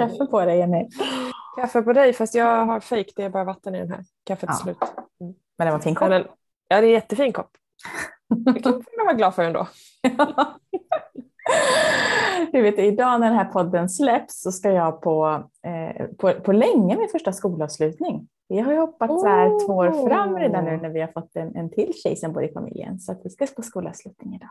Kaffe på dig Jenny. Kaffe på dig fast jag har fejk, det är bara vatten i den här. Kaffet är Ja. slut. Men det var en fin kopp. Men, ja det är en jättefin kopp. Det kan man vara glad för ändå. Du vet, idag när den här podden släpps så ska jag på, eh, på, på länge min första skolavslutning. Vi har ju hoppat så här två år fram redan nu när vi har fått en, en till tjej som bor i familjen. Så vi ska på skolavslutning idag.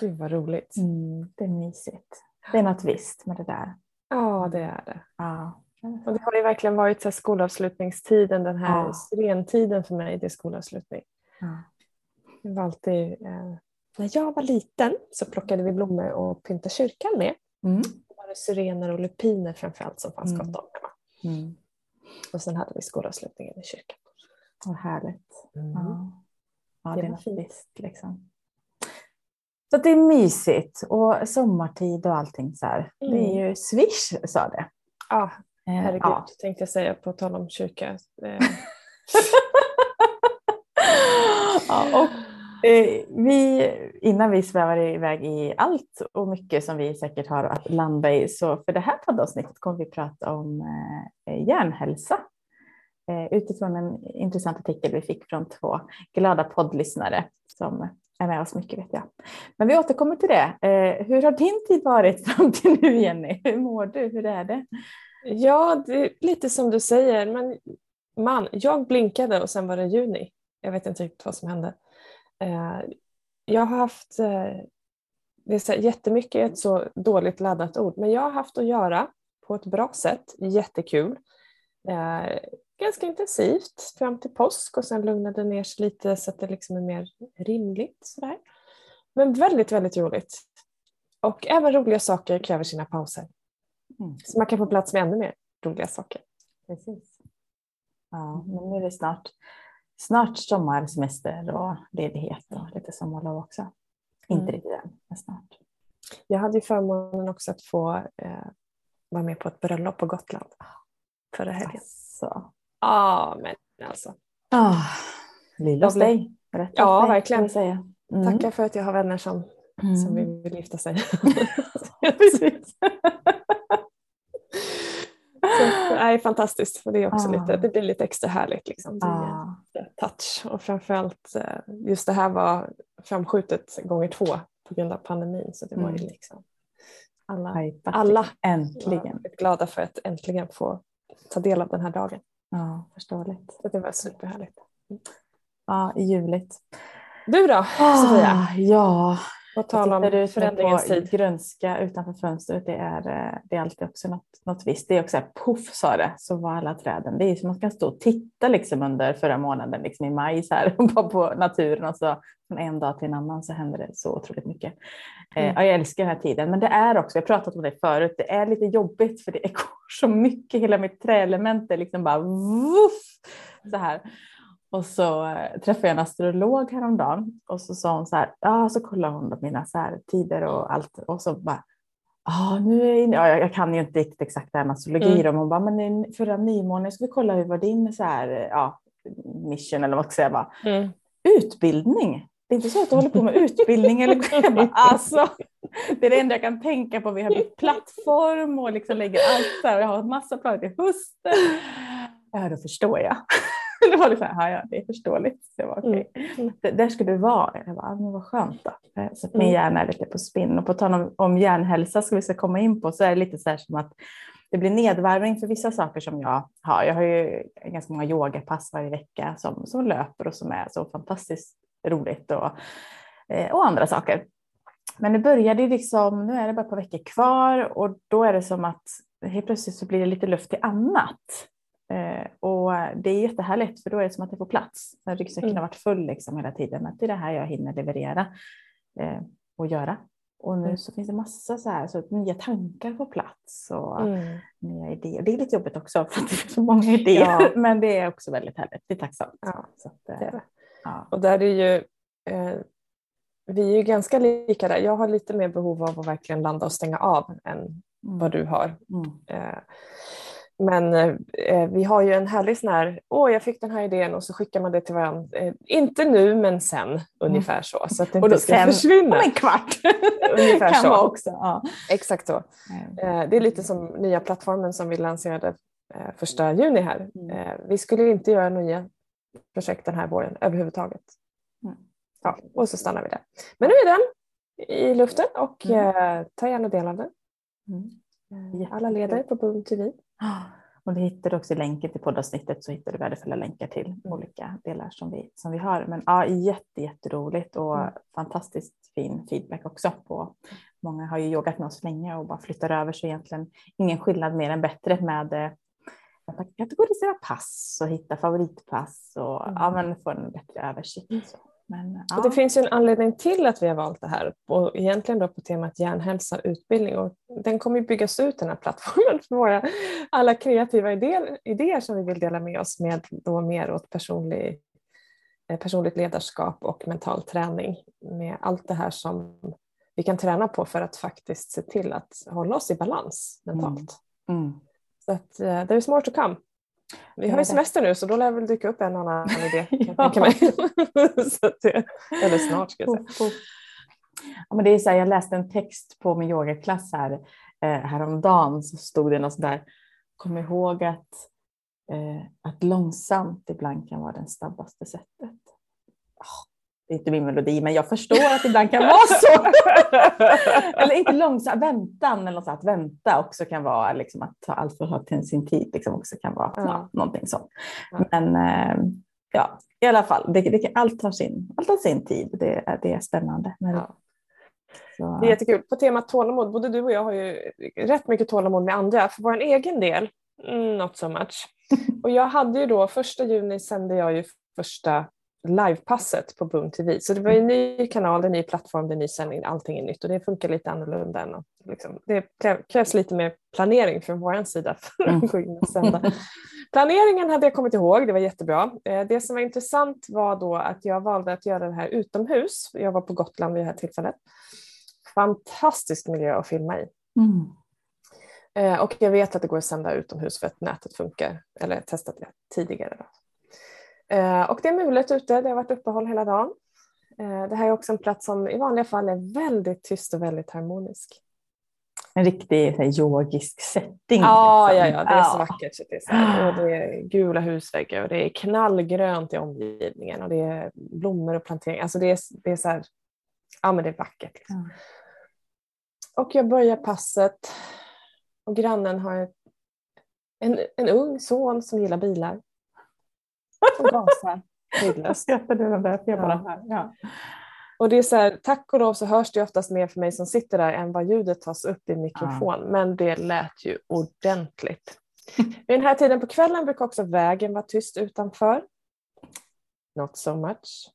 Gud vad roligt. Mm, det är mysigt. Det är något visst med det där. Ja det är det. Ja. Och det har ju verkligen varit så skolavslutningstiden, den här Ja. sirentiden för mig, det är skolavslutning. Ja. Det var alltid, eh, när jag var liten så plockade vi blommor och pyntade kyrkan med. Mm. Det var det syrener och lupiner framförallt som fanns Mm. gott om hemma. Mm. Och sen hade vi skolavslutningen i kyrkan. Vad härligt. Mm. Ja, ja Det det är var visst liksom. Så det är mysigt och sommartid och allting så här. Det är ju swish sa det. Ja, Eh, herregud ja. tänkte jag säga på tal om kyrka. Eh, ja, och eh, vi, innan vi svävar iväg i allt och mycket som vi säkert har att landa i, så för det här poddavsnittet kommer vi prata om hjärnhälsa. Utifrån en intressant artikel vi fick från två glada poddlyssnare som är med oss mycket vet jag. Men vi återkommer till det. Eh, hur har din tid varit fram till nu Jenny? Hur mår du? Hur är det? ja, det är lite som du säger. Men man, jag blinkade och sen var det juni. Jag vet inte riktigt vad som hände. Eh, jag har haft, eh, det är så här, jättemycket ett så dåligt laddat ord, men jag har haft att göra på ett bra sätt. Jättekul. Eh, Ganska intensivt fram till påsk och sen lugnade det ner sig lite så att det liksom är mer rimligt. Sådär. Men väldigt, väldigt roligt. Och även roliga saker kräver sina pauser. Mm. Så man kan få plats med ännu mer roliga saker. Precis. Ja, men nu är det snart, snart sommarsemester och ledighet och lite sommarlov också. Inte Mm. riktigt än, men snart. Jag hade ju förmånen också att få eh, vara med på ett bröllop på Gotland förra helgen. Så. Ja, men alltså. Ah, lilla hos dig. Rätt Ja, dig, verkligen. Säga. Mm. Tackar för att jag har vänner som, Mm. som vill, gifta sig. Precis. Så, det är fantastiskt. För det, är också Ah. lite, det blir lite extra härligt. Liksom. Det är Ah, touch. Och framförallt eh, just det här var framskjutet gånger två på grund av pandemin. Så det var ju Mm. liksom alla, alla Äntligen. glada för att äntligen få ta del av den här dagen. Ja, förståeligt. Så det var superhärligt. Ja, ljuvligt. Du då Sofia? Ah, ja, På tal om förändringens tid. grönska utanför fönstret. Det är, eh, det är alltid också något, något visst. Det är också här, poff sa det, så var alla träden. Det är som man kan stå och titta liksom under förra månaden, liksom i maj, så här, bara på naturen och så från en dag till en annan så händer det så otroligt mycket. Eh, Mm. ja, jag älskar den här tiden, men det är också, jag har pratat om det förut, det är lite jobbigt för det går så mycket, hela mitt träelement är liksom bara vuff, så här. Och så eh, träffade jag en astrolog häromdagen och så sa hon så här, ja så kollade hon mina så här, tider och allt och så bara, ja nu är jag ja, jag kan ju inte riktigt exakt det här med astrologi Mm. men hon bara, men förra nymånen ska vi kolla hur var din så här, ja, mission eller vad ska jag säga, Mm. utbildning. Det är inte så att du håller på med utbildning eller jag bara, alltså, det är det enda jag kan tänka på. Vi har bytt plattform och liksom lägger allt så här och jag har massa planer till hösten. Ja, då förstår jag. Det var liksom, ja, ja, det är förståeligt. Så jag var, okej. Mm. Det- Där ska du vara. Jag bara, men vad skönt då. Eh, Så att min Mm. hjärna är lite på spinn. Och på tal om, om hjärnhälsa ska vi ska komma in på så är det lite så här som att det blir nedvarvning för vissa saker som jag har. Jag har ju ganska många yogapass varje vecka som, som löper och som är så fantastiskt roligt och, eh, och andra saker. Men det började ju liksom, nu är det bara ett par veckor kvar och då är det som att helt plötsligt så blir det lite luft till annat. Eh, och det är jättehärligt för då är det som att det får plats. När ryggsäcken Mm. har varit full liksom hela tiden. Att det är det här jag hinner leverera eh, och göra. Och nu Mm. så finns det massa så här, så nya tankar på plats och Mm. nya idéer. Det är lite jobbigt också för att det är så många idéer. Ja. Men det är också väldigt härligt. Det är tacksamt. Ja, så att, eh, det är det. ja. Och där är ju, eh, vi är ju ganska lika där. Jag har lite mer behov av att verkligen landa och stänga av än Mm. vad du har. Mm. Eh, men eh, vi har ju en härlig sån här, åh jag fick den här idén och så skickar man det till varandra. Eh, inte nu men sen, mm. ungefär så. Så att det inte ska sen, försvinna. Om en kvart. ungefär kan så. Vara också. Ja. Exakt så. Mm. Eh, det är lite som nya plattformen som vi lanserade eh, första juni här. Mm. Eh, vi skulle inte göra nya projekt den här våren överhuvudtaget. Mm. Ja, och så stannar vi där. Men nu är den i luften och mm. eh, ta gärna del av den. Mm. Alla leder på Boom TV. Och du hittar också i länken till poddavsnittet så hittar du värdefulla länkar till olika delar som vi, som vi har. Men ja, jätte, jätteroligt och mm. fantastiskt fin feedback också på Många har ju yogat med oss länge och bara flyttar över så egentligen ingen skillnad mer än bättre med eh, att kategorisera pass och hitta favoritpass och mm. ja, få en bättre översikt. Så. Men, ja. Det finns ju en anledning till att vi har valt det här och egentligen då på temat hjärnhälsa utbildning och den kommer byggas ut den här plattformen för våra alla kreativa idéer, idéer som vi vill dela med oss med då mer åt personlig, eh, personligt ledarskap och mental träning med allt det här som vi kan träna på för att faktiskt se till att hålla oss i balans mentalt. Mm. Mm. Så att uh, there is more to come. Vi har ju semester nu så då lär väl dyka upp en annan idé. ja. mig. det, eller snart ska jag säga. Ja, men det är så här, jag läste en text på min yogaklass här, eh, häromdagen så stod det något sådär, kom ihåg att, eh, att långsamt ibland kan vara det snabbaste sättet. Oh, inte min melodi, men jag förstår att det ibland kan vara så. eller inte långsamt, väntan eller något sånt, att vänta också kan vara liksom att ta allt för högt sin tid, liksom också kan vara ja. Ja, någonting sånt. Ja. Men eh, ja, i alla fall, det, det, allt, har sin, allt har sin tid. Det, är, det är spännande. Men, ja. Det är jättekul. På temat tålamod, både du och jag har ju rätt mycket tålamod med andra. För vår egen del, mm, not so much. Och jag hade ju då, första juni sände jag ju första livepasset på Boom TV. Så det var en ny kanal, en ny plattform, en ny sändning, allting är nytt och det funkar lite annorlunda. Än liksom, det krävs lite mer planering från vår sida för att mm. gå in och sända. Planeringen hade jag kommit ihåg, det var jättebra. Eh, det som var intressant var då att jag valde att göra det här utomhus. Jag var på Gotland vid det här tillfället. Fantastisk miljö att filma i. Mm. Eh, och jag vet att det går att sända utomhus för att nätet funkar, eller testat det tidigare. Eh, och det är mulet ute, det har varit uppehåll hela dagen. Eh, det här är också en plats som i vanliga fall är väldigt tyst och väldigt harmonisk. En riktig här, yogisk setting. Ja, liksom. ja, ja, det är så vackert. Det, är så här, och det är gula husväggar och det är knallgrönt i omgivningen och det är blommor och planteringar. Alltså det är, det är så här, ja men det är vackert. Liksom. Mm. Och jag börjar passet och grannen har en, en ung son som gillar bilar som gasar hejdlöst. Jag den där, jag bara här. Ja. Och det är så här, tack och lov så hörs det oftast mer för mig som sitter där än vad ljudet tas upp i mikrofon. Ja. Men det lät ju ordentligt. Vid den här tiden på kvällen brukar också vägen vara tyst utanför. Not so much.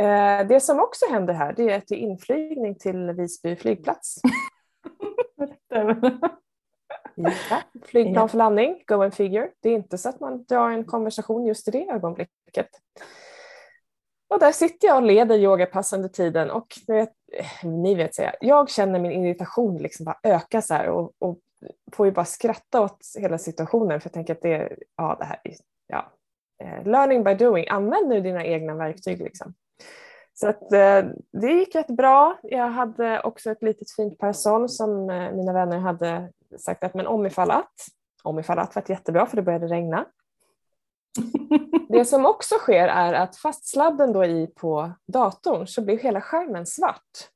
Eh, det som också händer här det är att det är inflygning till Visby flygplats. Ja, flygplan för landning, go and figure. Det är inte så att man drar en konversation just i det ögonblicket. Och där sitter jag och leder yogapass under tiden och vet, ni vet säga, jag känner min irritation liksom bara öka så här och, och får ju bara skratta åt hela situationen för jag tänker att det ja det här är, ja, eh, learning by doing, använd nu dina egna verktyg liksom. Så att, eh, det gick rätt bra. Jag hade också ett litet fint parasoll som eh, mina vänner hade sagt att men om ifall att, om ifall att var jättebra för det började regna. Det som också sker är att fast sladden då i på datorn så blir hela skärmen svart.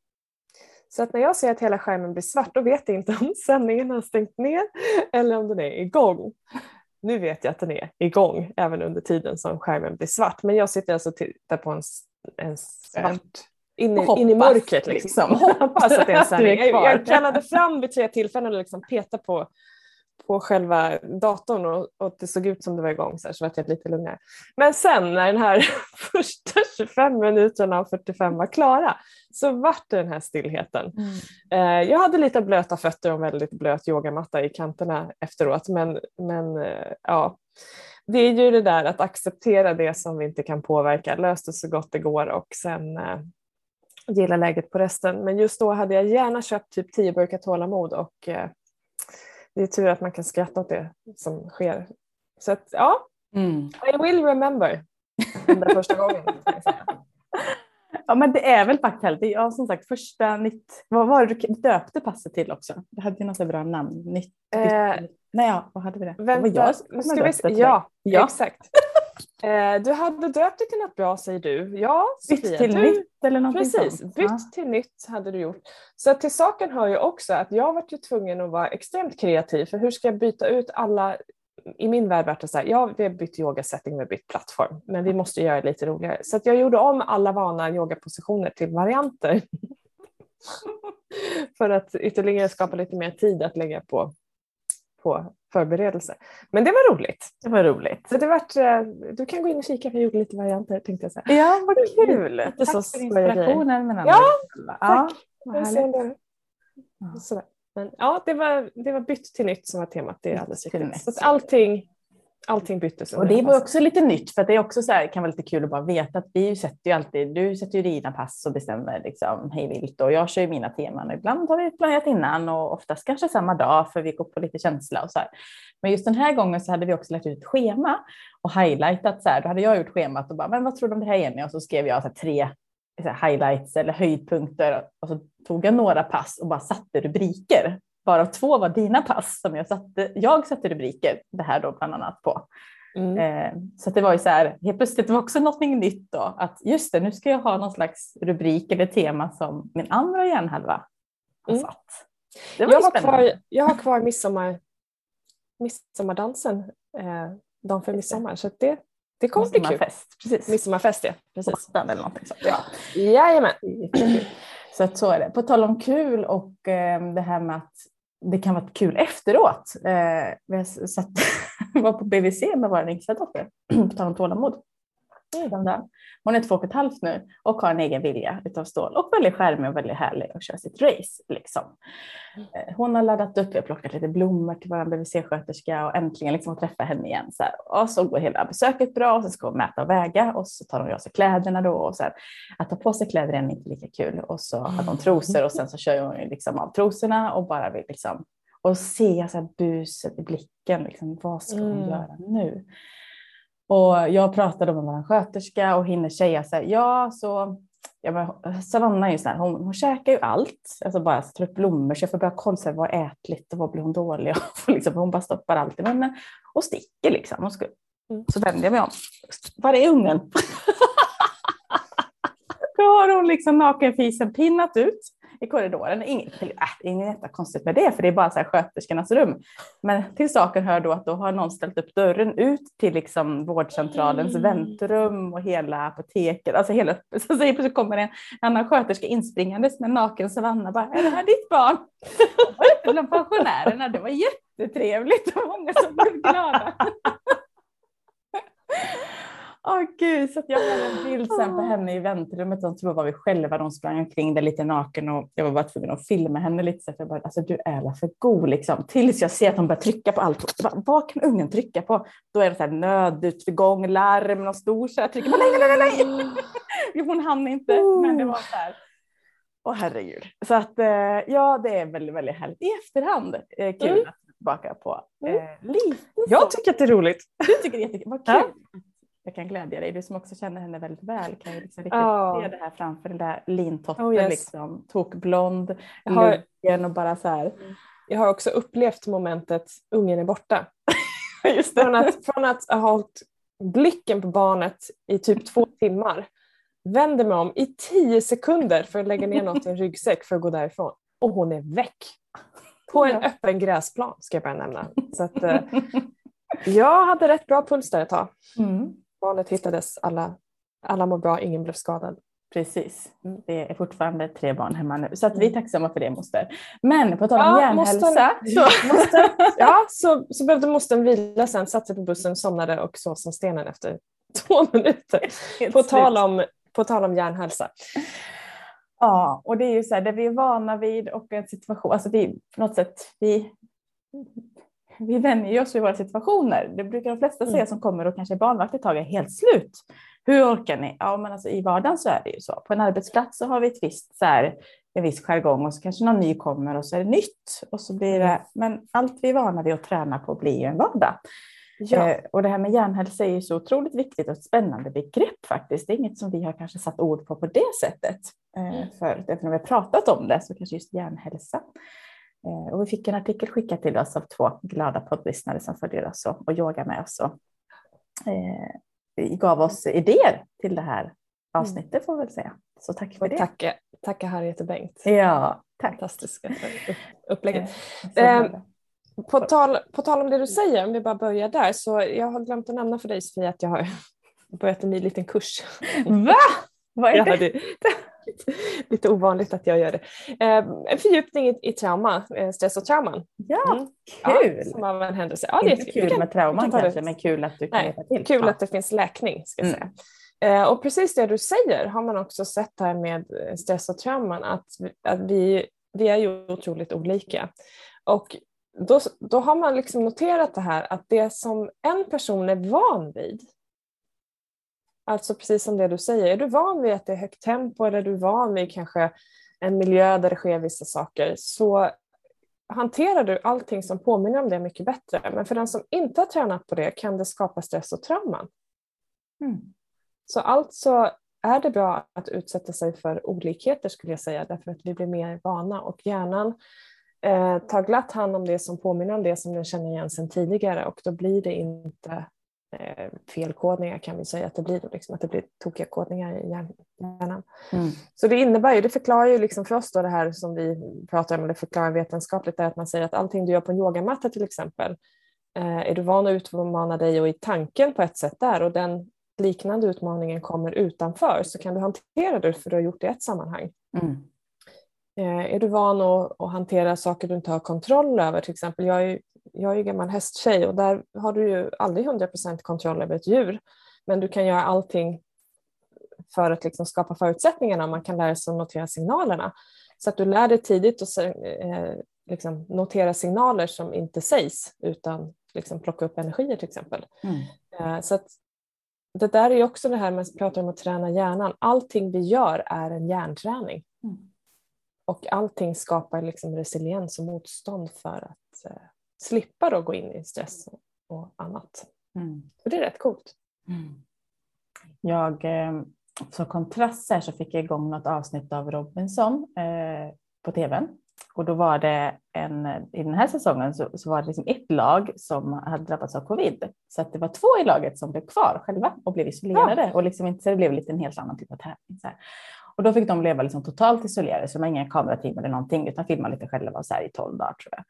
Så att när jag ser att hela skärmen blir svart då vet jag inte om sändningen har stängt ner eller om den är igång. Nu vet jag att den är igång även under tiden som skärmen blir svart men jag sitter alltså och tittar på en, en svart in, i, in i mörkret. Liksom. liksom. Hoppas att det är en sändning. Jag, jag kallade fram vid tre tillfällen och liksom petade på, på själva datorn och, och det såg ut som det var igång så, här, så var jag lite lugnare. Men sen när den här första 25 minuterna av 45 var klara så vart det den här stillheten. Mm. Eh, jag hade lite blöta fötter och en väldigt blöt yogamatta i kanterna efteråt men, men eh, ja det är ju det där att acceptera det som vi inte kan påverka, lös det så gott det går och sen eh, gilla läget på resten. Men just då hade jag gärna köpt typ tio burkar tålamod och eh, det är tur att man kan skratta åt det som sker. Så att, ja, Mm. I will remember den där första gången. Ja men det är väl härligt. Ja som sagt första nytt, vad var det du döpte passet till också? Det hade ju något bra namn. Nytt, Eh, Nej ja, vad hade vi det? Det var Vänta, jag som ska hade vi döpt Ja, ja. exakt. Eh, du hade döpt det till något bra säger du. Ja, Bytt Sofia, till du, nytt eller någonting Precis, sånt. bytt till nytt hade du gjort. Så till saken hör ju också att jag varit ju tvungen att vara extremt kreativ för hur ska jag byta ut alla i min värld var det så här, ja vi har bytt yogasetting, vi har bytt plattform, men vi måste göra det lite roligare. Så jag gjorde om alla vana yogapositioner till varianter. För att ytterligare skapa lite mer tid att lägga på, på förberedelse. Men det var roligt. Det var roligt. Så det vart, eh, du kan gå in och kika för jag gjorde lite varianter tänkte jag säga. Ja vad kul. Lite Tack så för inspirationen. Men Ja, ja, det. Ja. Men ja, det var, det var bytt till nytt som var temat. Det är alldeles riktigt. Så att allting, allting byttes. Och det var också lite nytt för att det är också så här, kan vara lite kul att bara veta att vi sätter ju alltid, du sätter ju dina pass och bestämmer liksom hej vilt och jag kör ju mina teman och ibland har vi planerat innan och oftast kanske samma dag för vi går på lite känsla och så här. Men just den här gången så hade vi också lagt ut ett schema och highlightat så här, då hade jag gjort schemat och bara, men vad tror du om det här Jenny? Och så skrev jag så här, tre highlights eller höjdpunkter och så tog jag några pass och bara satte rubriker. Varav två var dina pass som jag satte, jag satte rubriker, det här då bland annat på. Mm. Eh, så det var ju så här, helt plötsligt det var också någonting nytt då, att just det, nu ska jag ha någon slags rubrik eller tema som min andra hjärnhalva har Mm. satt. Jag, har kvar, jag har kvar midsommar, midsommardansen eh, dagen för midsommar. Så det, det kommer bli kul. Precis. Midsommarfest ja. Precis. Eller någonting sånt. Ja. Jajamän. Så att så är det. På tal om kul och eh, det här med att det kan vara kul efteråt. Eh, vi har satt, var på BVC med vår yngsta dotter, på tal om tålamod. Där. Hon är två och ett halvt nu och har en egen vilja utav stål och väldigt charmig och väldigt härlig att köra sitt race. Liksom. Eh, Hon har laddat upp, vi har plockat lite blommor till vår BVC-sköterska och äntligen liksom träffa henne igen. Så här. Och så går hela besöket bra och så ska hon mäta och väga och så tar hon av sig kläderna då. Och så här. Att ta på sig kläder är inte lika kul och så hade hon trosor och sen så kör hon liksom av trosorna och bara vill liksom och se så här buset i blicken. Liksom, vad ska hon Mm. göra nu? Och jag pratade med vår sköterska och hinner säga så här, ja så Ja, men Savanna är ju sån här, hon, hon käkar ju allt, alltså bara tar upp blommor så jag får börja kolla så här, vad är ätligt och vad blir hon dålig av. liksom, hon bara stoppar allt i munnen och sticker liksom. Hon ska, Mm. Så vänder jag mig om. Var är ungen? Då har hon liksom nakenfisen pinnat ut i korridoren. Inget, äh, inget jättekonstigt med det, för det är bara så här sköterskornas rum. Men till saken hör då att då har någon ställt upp dörren ut till liksom vårdcentralens Mm. väntrum och hela apoteket. Alltså hela, så så plötsligt kommer en annan sköterska inspringandes med naken Savanna. Bara, är det här ditt barn? Bland pensionärerna. Det var jättetrevligt och många som blev glada. Åh gud, så jag hade en bild sen på henne i väntrummet. De tror var vi själva. De sprang omkring där lite naken och jag var bara tvungen att filma henne lite. Så att jag bara, alltså du är för god liksom. Tills jag ser att hon börjar trycka på allt. Bara, Vad kan ungen trycka på? Då är det så här nödutgång, larm, någon stor så jag trycker på nej, nej, nej, nej. Hon hann inte, men det var så här. Åh herregud. Så att eh, ja, det är väldigt, väldigt härligt. I efterhand eh, kul Mm. att tillbaka på. Mm. Eh, lite Jag så. tycker att det är roligt. Du tycker det är jättekul. Vad kul. Ja. Jag kan glädja dig. Du som också känner henne väldigt väl kan ju liksom riktigt Ja. se det här framför den där lintoppen, Oh, yes. liksom, tokblond, Jag har, och bara så här. jag har också upplevt momentet ungen är borta. Just Från att, från att ha hållit blicken på barnet i typ två timmar vänder mig om i tio sekunder för att lägga ner något i en ryggsäck för att gå därifrån. Och hon är väck. På en öppen gräsplan ska jag bara nämna. Så att, eh, jag hade rätt bra puls där ett tag. Mm. Barnet hittades, alla, alla mår bra, ingen blev skadad. Precis, Mm. det är fortfarande tre barn hemma nu. Så vi är tacksamma för det moster. Men på tal om Ja, hjärnhälsa. mostern- Så, Moster, ja, så, så behövde mostern vila sen, satte sig på bussen, somnade och sov som stenen efter två minuter. På tal om, på tal om hjärnhälsa. Ja, och det är ju så här, det vi är vana vid och en situation, alltså vi på något sätt, vi, vi vänjer oss vid våra situationer. Det brukar de flesta säga Mm. som kommer och kanske är barnvakt ett tag är helt slut. Hur orkar ni? Ja, men alltså i vardagen så är det ju så. På en arbetsplats så har vi ett visst så här, en viss jargong och så kanske någon ny kommer och så är det nytt. Och så blir det, men allt vi är vana vid att träna på blir ju en vardag. Ja. Eh, och det här med hjärnhälsa är ju så otroligt viktigt och ett spännande begrepp faktiskt. Det är inget som vi har kanske satt ord på på det sättet. Eh, för när vi har pratat om det så kanske just hjärnhälsa. Eh, och vi fick en artikel skickad till oss av två glada poddlyssnare som följer oss och, och yogar med oss. Och, eh, gav oss idéer till det här avsnittet får vi väl säga. Så tack för det. Tacka, tacka Harriet och Bengt. Ja, tack. Fantastiska upplägget. Eh, på tal, på tal om det du säger, om vi bara börjar där, så jag har glömt att nämna för dig Sofia att jag har börjat en ny liten kurs. Va? Vad är det? det? Lite ovanligt att jag gör det. Eh, en fördjupning i, i trauma, eh, stress och trauman. Ja, mm. kul! Ja, som av en händelse. Ja, det är Inte kul kan, med trauman kanske, men kul att du kan hjälpa till. Kul ja. att det finns läkning, ska jag mm. säga. Eh, och precis det du säger har man också sett här med stress och trauman, att, att vi, vi är ju otroligt olika. Och då, då har man liksom noterat det här att det som en person är van vid, alltså precis som det du säger, är du van vid att det är högt tempo eller är du van vid kanske en miljö där det sker vissa saker så hanterar du allting som påminner om det mycket bättre. Men för den som inte har tränat på det kan det skapa stress och trauman. Mm. Så alltså är det bra att utsätta sig för olikheter skulle jag säga därför att vi blir mer vana och hjärnan eh, tar glatt hand om det som påminner om det som den känner igen sedan tidigare och då blir det inte eh, felkodningar kan vi säga att det blir, då, liksom, att det blir tokiga kodningar i hjärnan. Mm. Så det innebär ju, det förklarar ju liksom för oss då det här som vi pratar om, det förklarar vetenskapligt, är att man säger att allting du gör på en yogamatta till exempel, eh, är du van att utmana dig och i tanken på ett sätt där och den liknande utmaningen kommer utanför så kan du hantera det för du har gjort det i ett sammanhang. Mm. Eh, är du van att, att, hantera saker du inte har kontroll över, till exempel jag är, jag är ju gammal hästtjej och där har du ju aldrig 100% kontroll över ett djur, men du kan göra allting för att liksom skapa förutsättningarna. Man kan lära sig att notera signalerna. Så att du lär dig tidigt att eh, liksom notera signaler som inte sägs utan liksom plocka upp energier till exempel. Mm. Eh, så att det där är också det här med att prata om att träna hjärnan. Allting vi gör är en hjärnträning. Mm. Och allting skapar liksom resiliens och motstånd för att eh, slippa då gå in i stress och annat. Mm. Så det är rätt coolt. Mm. Jag, eh, som kontrast här så fick jag igång något avsnitt av Robinson eh, på tvn. Och då var det en, i den här säsongen så, så var det liksom ett lag som hade drabbats av covid. Så att det var två i laget som blev kvar själva och blev isolerade. Ja. Och liksom inte, så det blev lite en helt annan typ av tävling. Så här. Och då fick de leva liksom totalt isolerade, så de har inga kamerateam eller någonting, utan filma lite själva så här i tolv dagar tror jag.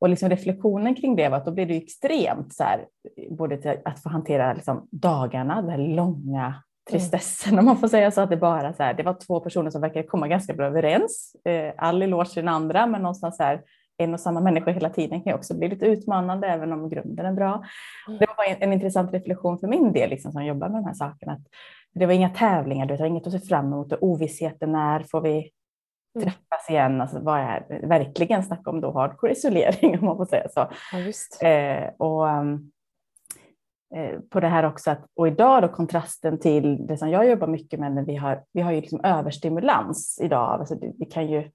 Och liksom reflektionen kring det var att då blev det extremt så här, både till att få hantera liksom dagarna, den här långa tristessen mm. om man får säga så, att det bara så här, det var två personer som verkar komma ganska bra överens. Eh, all eloge till den andra, men någonstans så här, en och samma människa hela tiden kan ju också bli lite utmanande, även om grunden är bra. Mm. Det var en, en intressant reflektion för min del, liksom, som jobbar med de här sakerna. Att det var inga tävlingar, det var inget att se fram emot och ovissheten när får vi. Träffas igen? Alltså, vad är verkligen snacka om då hardcore isolering om man får säga så. Ja, eh, och um, eh, på det här också att, och idag då kontrasten till det som jag jobbar mycket med, när vi har, vi har ju liksom överstimulans idag. Alltså, vi kan ju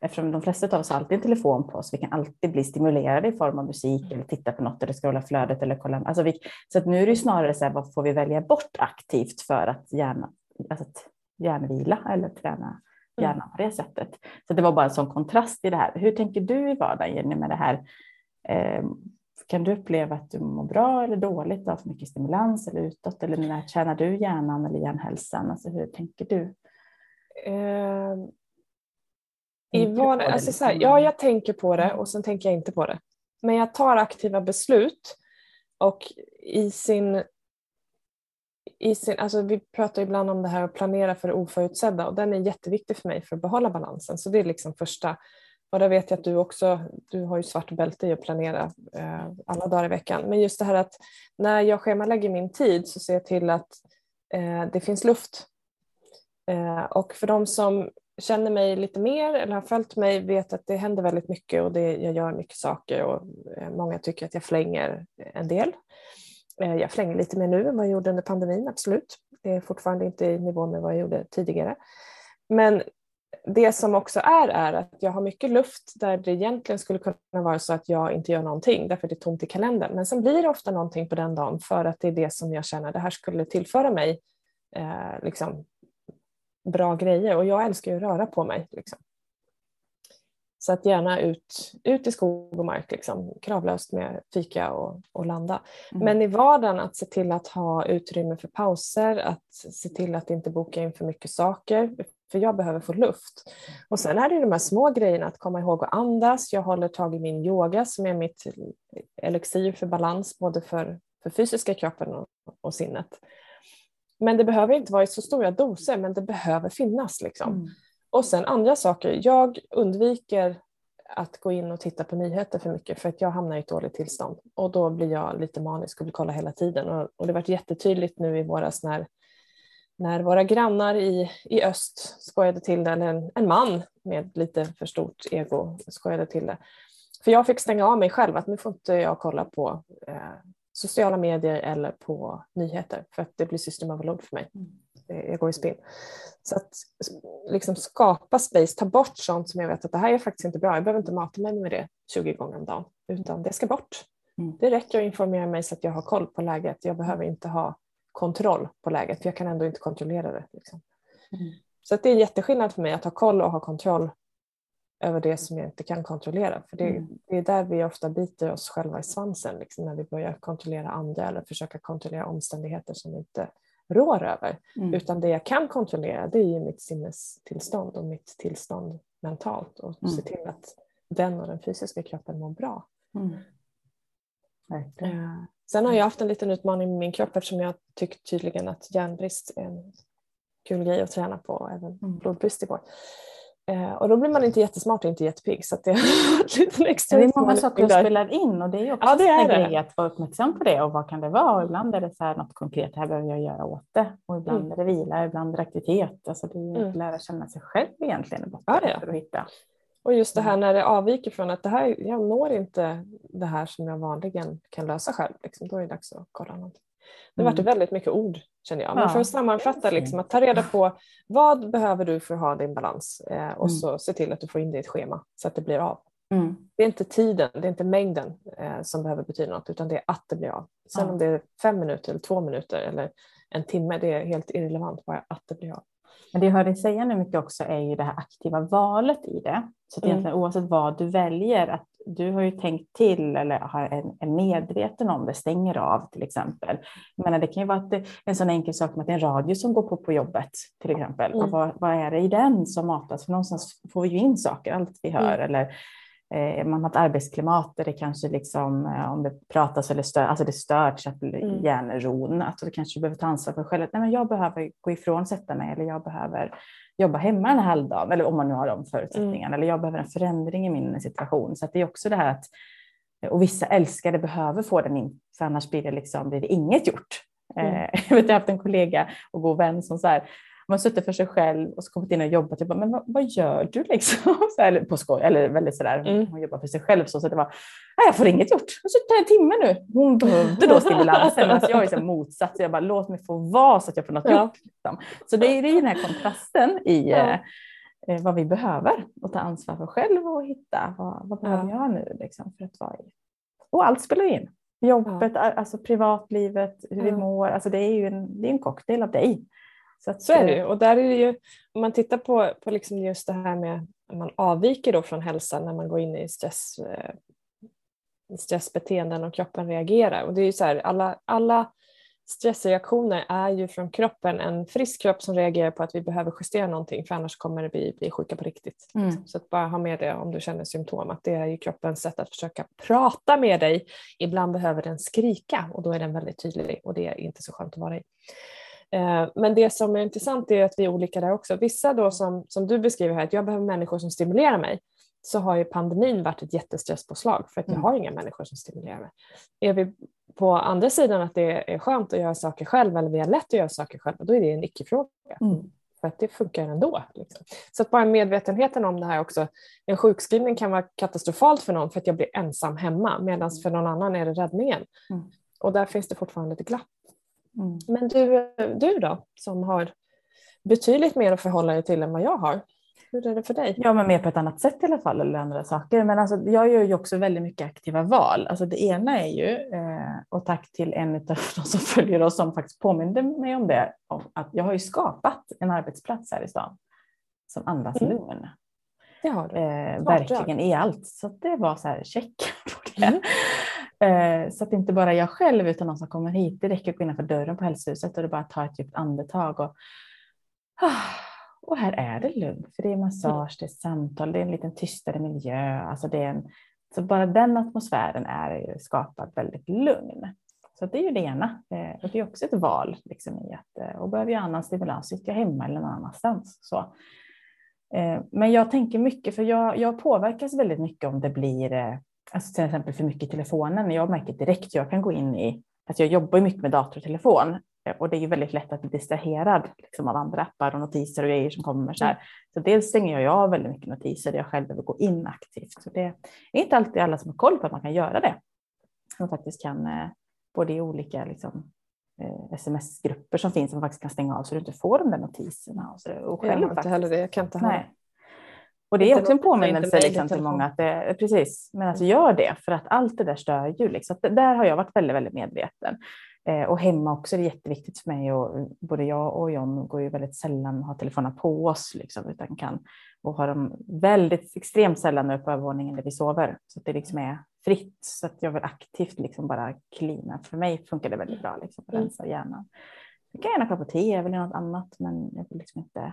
Eftersom de flesta av oss har alltid en telefon på oss, vi kan alltid bli stimulerade i form av musik eller titta på något eller scrolla flödet eller kolla. Alltså vi, så att nu är det snarare så här, vad får vi välja bort aktivt för att gärna, alltså att hjärnvila eller träna mm. Hjärnan på det sättet. Så det var bara en sån kontrast i det här. Hur tänker du i vardagen Jenny med det här? Eh, kan du uppleva att du mår bra eller dåligt av för mycket stimulans eller utåt? Eller när tränar du hjärnan eller hjärnhälsan? Alltså hur tänker du? Eh i van, alltså så här, liksom. ja, jag tänker på det mm. och sen tänker jag inte på det. Men jag tar aktiva beslut och i sin, i sin alltså vi pratar ibland om det här att planera för det oförutsedda och den är jätteviktig för mig för att behålla balansen. Så det är liksom första. Och där vet jag att du också, du har ju svart bälte i att planera eh, alla dagar i veckan. Men just det här att när jag schemalägger min tid så ser jag till att eh, det finns luft. Eh, och för de som känner mig lite mer eller har följt mig vet att det händer väldigt mycket och det, jag gör mycket saker och eh, många tycker att jag flänger en del. Eh, jag flänger lite mer nu än vad jag gjorde under pandemin, absolut. Det är fortfarande inte i nivå med vad jag gjorde tidigare. Men det som också är är att jag har mycket luft där det egentligen skulle kunna vara så att jag inte gör någonting därför det är tomt i kalendern. Men sen blir det ofta någonting på den dagen för att det är det som jag känner det här skulle tillföra mig eh, liksom, bra grejer och jag älskar ju att röra på mig. Liksom. Så att gärna ut, ut i skog och mark, liksom, kravlöst med fika och, och landa. Mm. Men i vardagen att se till att ha utrymme för pauser, att se till att inte boka in för mycket saker, för jag behöver få luft. Och sen är det de här små grejerna, att komma ihåg att andas. Jag håller tag i min yoga som är mitt elixir för balans, både för, för fysiska kroppen och, och sinnet. Men det behöver inte vara i så stora doser, men det behöver finnas. Liksom. Mm. Och sen andra saker. Jag undviker att gå in och titta på nyheter för mycket för att jag hamnar i ett dåligt tillstånd och då blir jag lite manisk och vill kolla hela tiden. Och, och det varit jättetydligt nu i våras när, när våra grannar i, i öst skojade till det, eller en, en man med lite för stort ego skojade till det. För jag fick stänga av mig själv att nu får inte jag kolla på eh, sociala medier eller på nyheter för att det blir system overload för mig. Mm jag går i spinn. Så att liksom skapa space, ta bort sånt som jag vet att det här är faktiskt inte bra. Jag behöver inte mata mig med det 20 gånger om dagen, utan det ska bort. Mm. Det räcker att informera mig så att jag har koll på läget. Jag behöver inte ha kontroll på läget, för jag kan ändå inte kontrollera det. Liksom. Mm. Så att det är en jätteskillnad för mig att ha koll och ha kontroll över det som jag inte kan kontrollera. För det, mm. det är där vi ofta biter oss själva i svansen, liksom, när vi börjar kontrollera andra eller försöka kontrollera omständigheter som vi inte rår över. Mm. Utan det jag kan kontrollera det är mitt sinnestillstånd och mitt tillstånd mentalt och mm. se till att den och den fysiska kroppen mår bra. Mm. Sen har jag haft en liten utmaning med min kropp eftersom jag tyckt tydligen att järnbrist är en kul grej att träna på även mm. blodbrist i går. Eh, och då blir man inte jättesmart och inte jättepigg så det har lite extra Det är många saker som spelar in och det är också ja, det är en grej att vara uppmärksam på det och vad kan det vara? Och ibland är det så här något konkret, det här behöver jag göra åt det och ibland mm. är det vila, ibland är det aktivitet. Alltså det är mm. att lära känna sig själv egentligen ja, det är. att hitta. Och just det här mm. när det avviker från att det här, jag når inte det här som jag vanligen kan lösa själv, liksom, då är det dags att kolla någonting. Det mm. varit väldigt mycket ord känner jag. Men ja. för att sammanfatta, liksom, att ta reda på vad behöver du för att ha din balans eh, och mm. så se till att du får in det i ett schema så att det blir av. Mm. Det är inte tiden, det är inte mängden eh, som behöver betyda något utan det är att det blir av. Sen ja. om det är fem minuter eller två minuter eller en timme, det är helt irrelevant, bara att det blir av. Men det jag hör dig säga nu mycket också är ju det här aktiva valet i det. Så att mm. egentligen oavsett vad du väljer, att du har ju tänkt till eller är medveten om det, stänger av till exempel. Men det kan ju vara en sån enkel sak som att det är en radio som går på på jobbet till exempel. Mm. Och vad, vad, är det i den som matas? För någonstans får vi ju in saker, allt vi hör. Mm. Eller man har ett arbetsklimat där det kanske liksom, eh, om det pratas eller stör, alltså det stör till exempel mm. hjärnron, att du kanske behöver ta ansvar för själv. Nej, men jag behöver gå ifrån, sätta mig eller jag behöver jobba hemma en halvdag, eller om man nu har de förutsättningarna, mm. eller jag behöver en förändring i min situation. Så det är också det här att, och vissa älskare behöver få den in, för annars blir det, liksom, blir det inget gjort. Mm. Eh, jag har haft en kollega och god vän som så här, man suttit för sig själv och så kommit in och jobbat. Jag bara, men vad, vad gör du liksom? Så, eller på skoj, eller väldigt sådär, mm. hon jobbar för sig själv så, så det var, jag får inget gjort. Jag har suttit en timme nu. Hon behövde då stimulansen, men jag är så jag bara, låt mig få vara så att jag får något ja. gjort. Liksom. Så det är, det är den här kontrasten i ja. Eh, eh, vad vi behöver och ta ansvar för själv och hitta vad, vad behöver ja. jag nu liksom, för att vara i. Och allt spelar in. Jobbet, alltså privatlivet, hur vi mår. Alltså det är ju en, det är en cocktail av dig. Så, att, så är det ju. Och där är det ju, om man tittar på, på liksom just det här med att man avviker då från hälsan när man går in i stress, eh, stressbeteenden och kroppen reagerar. Och det är ju så här, alla, alla stressreaktioner är ju från kroppen en frisk kropp som reagerar på att vi behöver justera någonting för annars kommer bli, bli sjuka på riktigt. Mm. Så att bara ha med det om du känner symptom att det är ju kroppens sätt att försöka prata med dig. Ibland behöver den skrika och då är den väldigt tydlig och det är inte så skönt att vara i. Eh, men det som är intressant är att vi är olika där också. Vissa då som, som du beskriver här, att jag behöver människor som stimulerar mig, så har ju pandemin varit ett jättestresspåslag för att jag mm. har inga människor som stimulerar mig. Är vi på andra sidan att det är skönt att göra saker själv eller vi har lätt att göra saker själv, då är det en icke-fråga. Mm. För att det funkar ändå. Liksom. Så att bara medvetenheten om det här också. En sjukskrivning kan vara katastrofalt för någon för att jag blir ensam hemma medan för någon annan är det räddningen. Mm. Och där finns det fortfarande ett glapp. Mm. Men du, du då, som har betydligt mer att förhålla dig till än vad jag har. Hur är det för dig? Ja, men mer på ett annat sätt i alla fall, eller andra saker. Men alltså, jag gör ju också väldigt mycket aktiva val. Alltså, det ena är ju, eh, och tack till en av de som följer oss som faktiskt påminde mig om det, att jag har ju skapat en arbetsplats här i stan som andas mm. lugn. Det har du. Eh, verkligen i allt. Så det var så här check på det. Mm. Eh, så att inte bara jag själv utan någon som kommer hit. Det räcker att gå innanför dörren på hälsohuset och det bara ta ett djupt andetag. Och, ah, och här är det lugnt, för det är massage, det är samtal, det är en lite tystare miljö. Alltså det är en, så bara den atmosfären är skapad väldigt lugn. Så det är ju det ena. Eh, och det är också ett val. Liksom, i att, eh, och behöver jag annan stimulans, sitter jag hemma eller någon annanstans. Så. Men jag tänker mycket, för jag, jag påverkas väldigt mycket om det blir alltså till exempel för mycket i telefonen. Jag märker direkt, jag kan gå in i, alltså jag jobbar mycket med dator och telefon eh, och det är ju väldigt lätt att bli distraherad liksom, av andra appar och notiser och grejer som kommer. Så, här. Mm. så dels stänger jag av väldigt mycket notiser där jag själv behöver gå in aktivt. Så det är inte alltid alla som har koll på att man kan göra det. Man faktiskt kan, eh, både i olika liksom, eh, sms-grupper som finns, som man faktiskt kan stänga av så du inte får de där notiserna. Och, så, och själv, jag har inte heller det, jag kan inte ha Nej. Och det är också en påminnelse liksom, till många att det, precis, men alltså gör det för att allt det där stör ju. Liksom. Där har jag varit väldigt, väldigt medveten. Eh, och hemma också är det jätteviktigt för mig och både jag och John går ju väldigt sällan ha telefonerna på oss liksom, utan kan och har dem väldigt extremt sällan uppe på övervåningen där vi sover så att det liksom är fritt så att jag vill aktivt liksom bara klina. För mig funkar det väldigt bra liksom, att mm. rensa hjärnan. Jag kan gärna kolla på tv eller något annat, men jag vill liksom inte.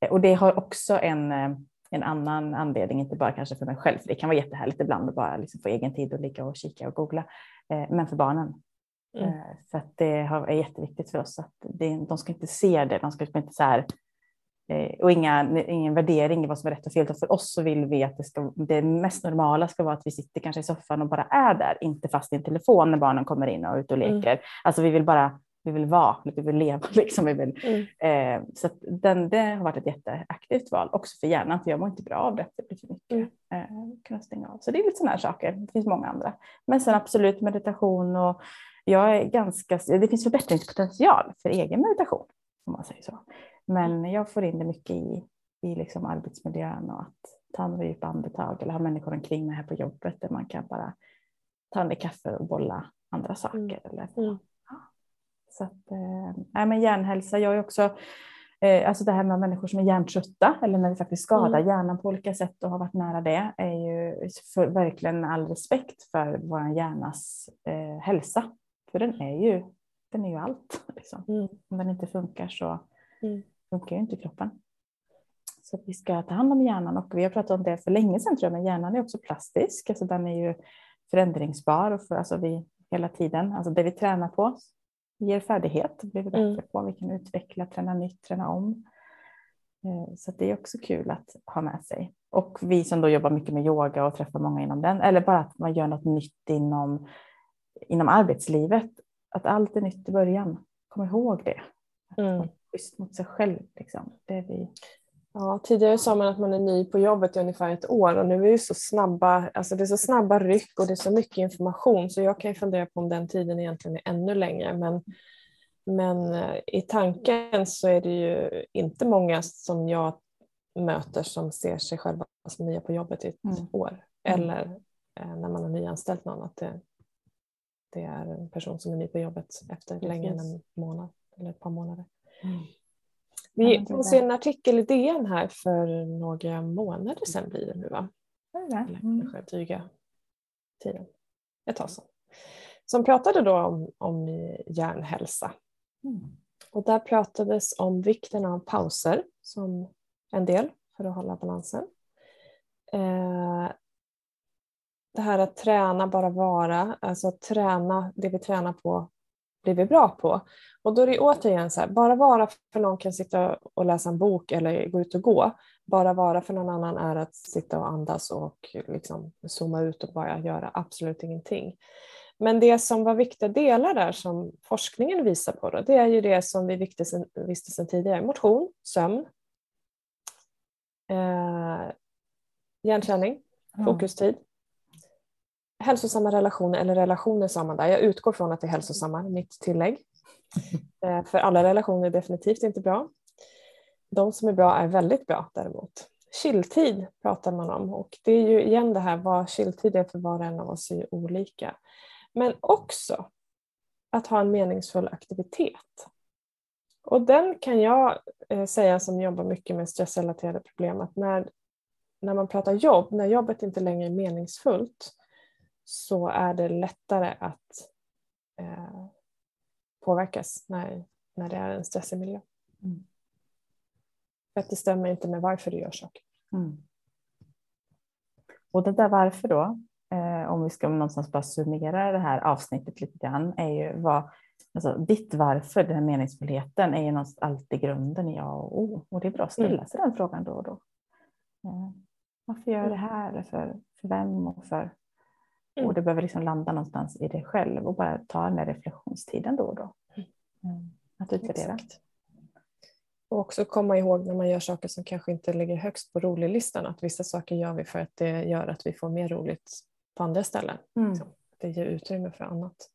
Eh, och det har också en eh, en annan anledning, inte bara kanske för mig själv, för det kan vara jättehärligt ibland att bara liksom få egen tid och ligga och kika och googla, eh, men för barnen. Mm. Eh, för att det är jätteviktigt för oss att det, de ska inte se det, de ska inte så här, eh, och inga, ingen värdering i vad som är rätt och fel. För oss så vill vi att det, ska, det mest normala ska vara att vi sitter kanske i soffan och bara är där, inte fast i en telefon när barnen kommer in och ut och mm. leker. Mm. Alltså vi vill bara vi vill vara, vi vill leva. Liksom. Vi vill. Mm. Eh, så den, det har varit ett jätteaktivt val också för hjärnan, för jag mår inte bra av det. Det blir för mycket. Mm. Eh, kunna stänga av. Så det är lite sådana här saker. Det finns många andra. Men sen absolut meditation och jag är ganska, det finns förbättringspotential för egen meditation om man säger så. Men jag får in det mycket i, i liksom arbetsmiljön och att ta några djupa andetag eller ha människor omkring mig här på jobbet där man kan bara ta en kaffe och bolla andra saker. Mm. Eller, mm. Så att, äh, men hjärnhälsa, jag är också, eh, alltså det här med människor som är hjärntrötta eller när vi faktiskt skadar mm. hjärnan på olika sätt och har varit nära det är ju för, verkligen all respekt för vår hjärnas eh, hälsa. För den är ju, den är ju allt. Liksom. Mm. Om den inte funkar så mm. funkar ju inte kroppen. Så vi ska ta hand om hjärnan och vi har pratat om det för länge sedan tror jag, men hjärnan är också plastisk, alltså den är ju förändringsbar och för, alltså vi hela tiden, alltså det vi tränar på ger färdighet, blir vi bättre mm. på. Vi kan utveckla, träna nytt, träna om. Eh, så det är också kul att ha med sig. Och vi som då jobbar mycket med yoga och träffar många inom den, eller bara att man gör något nytt inom, inom arbetslivet. Att allt är nytt i början. Kom ihåg det. Mm. Schysst mot sig själv. Liksom. Det är vi Ja, tidigare sa man att man är ny på jobbet i ungefär ett år och nu är det så snabba, alltså det är så snabba ryck och det är så mycket information så jag kan ju fundera på om den tiden egentligen är ännu längre. Men, men eh, i tanken så är det ju inte många som jag möter som ser sig själva som nya på jobbet i ett mm. år. Mm. Eller eh, när man har nyanställt någon att det, det, är en person som är ny på jobbet efter längre än en månad eller ett par månader. Mm. Vi se en artikel i DN här för några månader sedan blir det nu va? Eller mm. kanske dryga tiden. Ett tag sedan. Som pratade då om, om hjärnhälsa. Mm. Och där pratades om vikten av pauser som en del för att hålla balansen. Eh, det här att träna, bara vara, alltså träna det vi tränar på blir vi bra på. Och då är det återigen så här, bara vara för någon kan sitta och läsa en bok eller gå ut och gå. Bara vara för någon annan är att sitta och andas och liksom zooma ut och bara göra absolut ingenting. Men det som var viktiga delar där som forskningen visar på då, det är ju det som vi visste sedan, visste sedan tidigare. Motion, sömn, eh, hjärnträning, fokustid, hälsosamma relationer, eller relationer sa man där. Jag utgår från att det är hälsosamma, mitt tillägg. Eh, för alla relationer är definitivt inte bra. De som är bra är väldigt bra däremot. chilltid pratar man om och det är ju igen det här vad chilltid är för var och en av oss är olika. Men också att ha en meningsfull aktivitet. Och den kan jag eh, säga som jobbar mycket med stressrelaterade problem att när, när man pratar jobb, när jobbet inte längre är meningsfullt så är det lättare att eh, påverkas när, när det är en stressig miljö. Mm. För att det stämmer inte med varför du gör saker. Mm. Och det där varför då, eh, om vi ska någonstans bara summera det här avsnittet lite grann, är ju vad, alltså ditt varför, den här meningsfullheten, är ju någonstans alltid grunden i ja och O. Och det är bra att ställa mm. sig den frågan då och då. Eh, varför gör jag det mm. här? För, för vem och för? Mm. Och det behöver liksom landa någonstans i dig själv och bara ta den där reflektionstiden då och då. Mm. mm. Att utvärdera. Exakt. Och också komma ihåg när man gör saker som kanske inte ligger högst på rolig-listan att vissa saker gör vi för att det gör att vi får mer roligt på andra ställen. Mm. Liksom. Det ger utrymme för annat.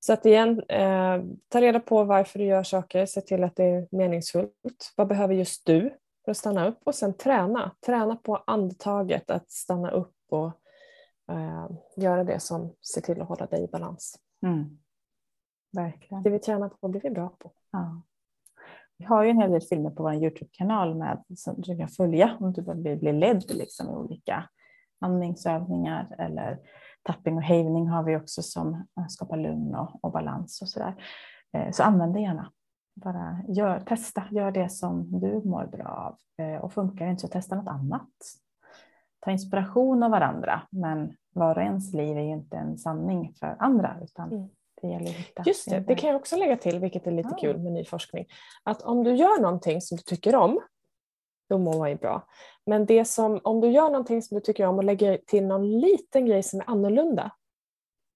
Så att igen, eh, ta reda på varför du gör saker, se till att det är meningsfullt. Vad behöver just du för att stanna upp? Och sen träna. Träna på andetaget, att stanna upp och eh, göra det som ser till att hålla dig i balans. Mm. Verkligen. Det vi tränar på blir vi bra på. Ja. Vi har ju en hel del filmer på vår Youtube-kanal med, som du kan följa om du blir, blir ledd liksom, i olika andningsövningar eller tapping och hävning har vi också som skapar lugn och, och balans och sådär. Eh, så använd det gärna. Bara gör, testa, gör det som du mår bra av. Eh, och funkar det inte så testa något annat. Ta inspiration av varandra, men var och ens liv är ju inte en sanning för andra, utan mm. Det gäller att hitta Just det, det kan jag också lägga till, vilket är lite ja. kul med ny forskning. Att om du gör någonting som du tycker om, då mår man ju bra. Men det som, om du gör någonting som du tycker om och lägger till någon liten grej som är annorlunda,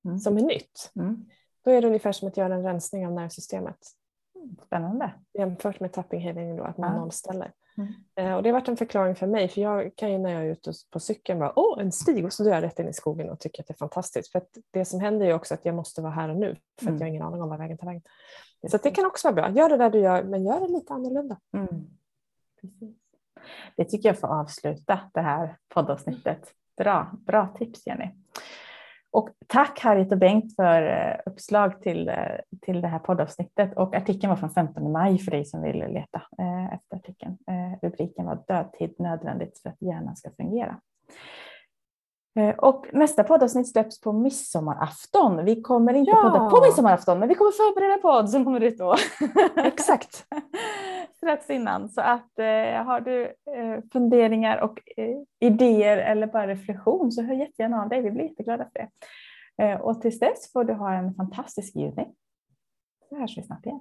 mm. som är nytt, mm. då är det ungefär som att göra en rensning av nervsystemet. Spännande. Jämfört med tapping healing då, att man ja. nollställer. Mm. Eh, och det har varit en förklaring för mig, för jag kan ju när jag är ute på cykeln bara, åh en stig, och så drar jag rätt in i skogen och tycker att det är fantastiskt. För det som händer är också att jag måste vara här och nu, för mm. att jag har ingen aning om var vägen tar vägen. Så det kan också vara bra, gör det där du gör, men gör det lite annorlunda. Mm. Det tycker jag får avsluta det här poddavsnittet. Bra, bra tips Jenny. Och tack Harriet och Bengt för eh, uppslag till, eh, till det här poddavsnittet. Och artikeln var från 15 maj för dig som vill leta eh, efter artikeln. Rubriken var Dödtid nödvändigt för att hjärnan ska fungera. Eh, och nästa poddavsnitt släpps på midsommarafton. Vi kommer inte ja. podda på midsommarafton, men vi kommer förbereda podd som kommer ut då. Exakt. Strax innan. Så att eh, har du eh, funderingar och eh, idéer eller bara reflektion så hör jättegärna av dig. Vi blir jätteglada för det. Eh, och tills dess får du ha en fantastisk juni. Så hörs vi snart igen.